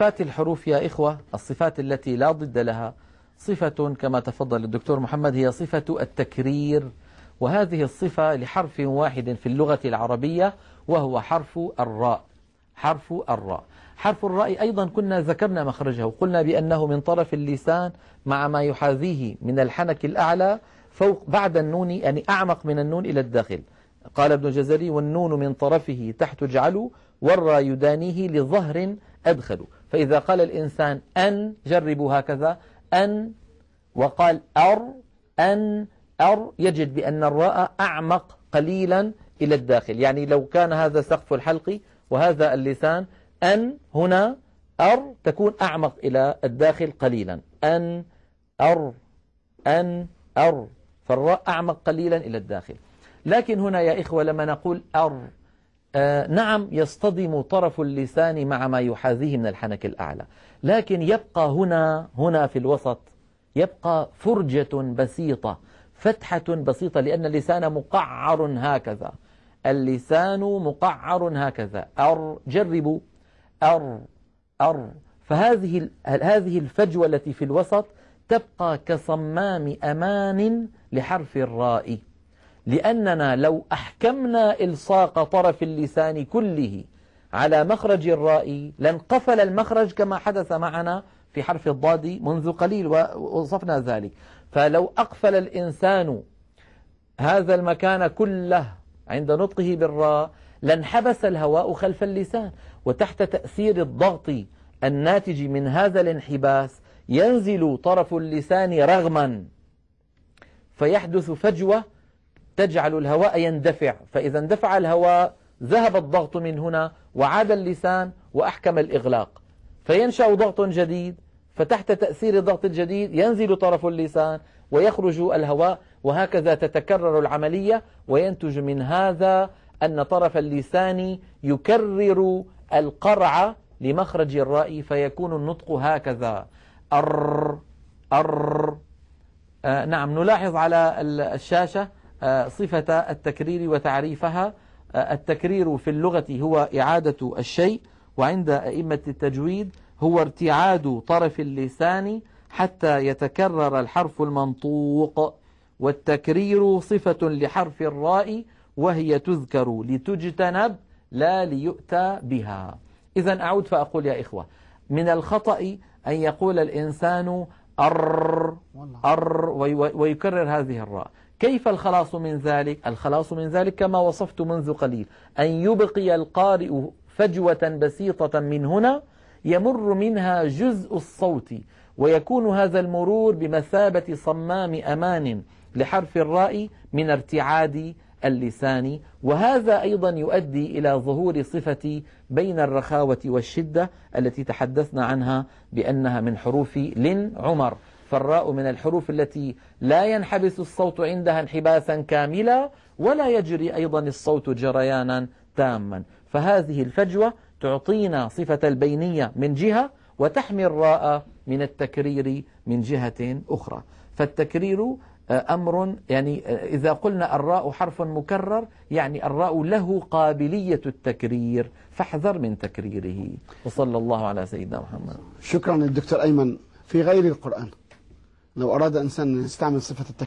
صفات الحروف يا إخوة الصفات التي لا ضد لها. صفة كما تفضل الدكتور محمد هي صفة التكرير. وهذه الصفة لحرف واحد في اللغة العربية وهو حرف الراء. حرف الراء. حرف الراء أيضا كنا ذكرنا مخرجه. وقلنا بأنه من طرف اللسان مع ما يحاذيه من الحنك الأعلى فوق بعد النون يعني أعمق من النون إلى الداخل. قال ابن جزري والنون من طرفه تحت اجعلوا والراء يدانيه لظهر أدخلوا فإذا قال الإنسان أن جربوا هكذا أن وقال أر أن أر يجد بأن الراء أعمق قليلا إلى الداخل. يعني لو كان هذا سقف الحلق وهذا اللسان أن هنا أر تكون أعمق إلى الداخل قليلا. أن أر أن أر فالراء أعمق قليلا إلى الداخل. لكن هنا يا إخوة لما نقول أر نعم يصطدم طرف اللسان مع ما يحاذيه من الحنك الأعلى. لكن يبقى هنا هنا في الوسط يبقى فرجة بسيطة فتحة بسيطة لأن اللسان مقعر هكذا. اللسان مقعر هكذا. أر جربوا. أر أر. فهذه هذه الفجوة التي في الوسط تبقى كصمام أمان لحرف الراء. لأننا لو أحكمنا إلصاق طرف اللسان كله على مخرج الراء لانقفل المخرج كما حدث معنا في حرف الضاد منذ قليل ووصفنا ذلك. فلو أقفل الإنسان هذا المكان كله عند نطقه بالراء لانحبس الهواء خلف اللسان وتحت تأثير الضغط الناتج من هذا الانحباس ينزل طرف اللسان رغما فيحدث فجوة تجعل الهواء يندفع. فإذا اندفع الهواء ذهب الضغط من هنا وعاد اللسان وأحكم الإغلاق. فينشأ ضغط جديد فتحت تأثير الضغط الجديد ينزل طرف اللسان ويخرج الهواء وهكذا تتكرر العملية وينتج من هذا أن طرف اللسان يكرر القرع لمخرج الراء فيكون النطق هكذا. أر أر آه نعم نلاحظ على الشاشة. صفة التكرير وتعريفها. آه التكرير في اللغة هو إعادة الشيء وعند أئمة التجويد هو ارتعاد طرف اللسان حتى يتكرر الحرف المنطوق. والتكرير صفة لحرف الراء وهي تذكر لتجتنب لا ليؤتى بها. إذا أعود فأقول يا إخوة من الخطأ أن يقول الإنسان أر أر ويكرر هذه الراء. كيف الخلاص من ذلك؟ الخلاص من ذلك كما وصفت منذ قليل أن يبقي القارئ فجوة بسيطة من هنا يمر منها جزء الصوت ويكون هذا المرور بمثابة صمام أمان لحرف الراء من ارتعاد اللسان. وهذا أيضا يؤدي إلى ظهور صفة بين الرخاوة والشدة التي تحدثنا عنها بأنها من حروف لن عمر. فالراء من الحروف التي لا ينحبس الصوت عندها انحباسا كاملا ولا يجري أيضا الصوت جريانا تاما. فهذه الفجوة تعطينا صفة البينية من جهة وتحمي الراء من التكرير من جهة أخرى. فالتكرير أمر يعني إذا قلنا الراء حرف مكرر يعني الراء له قابلية التكرير. فاحذر من تكريره. وصلى الله على سيدنا محمد. شكرا للدكتور أيمن. في غير القرآن. لو أراد إنسان يستعمل صفة التكرير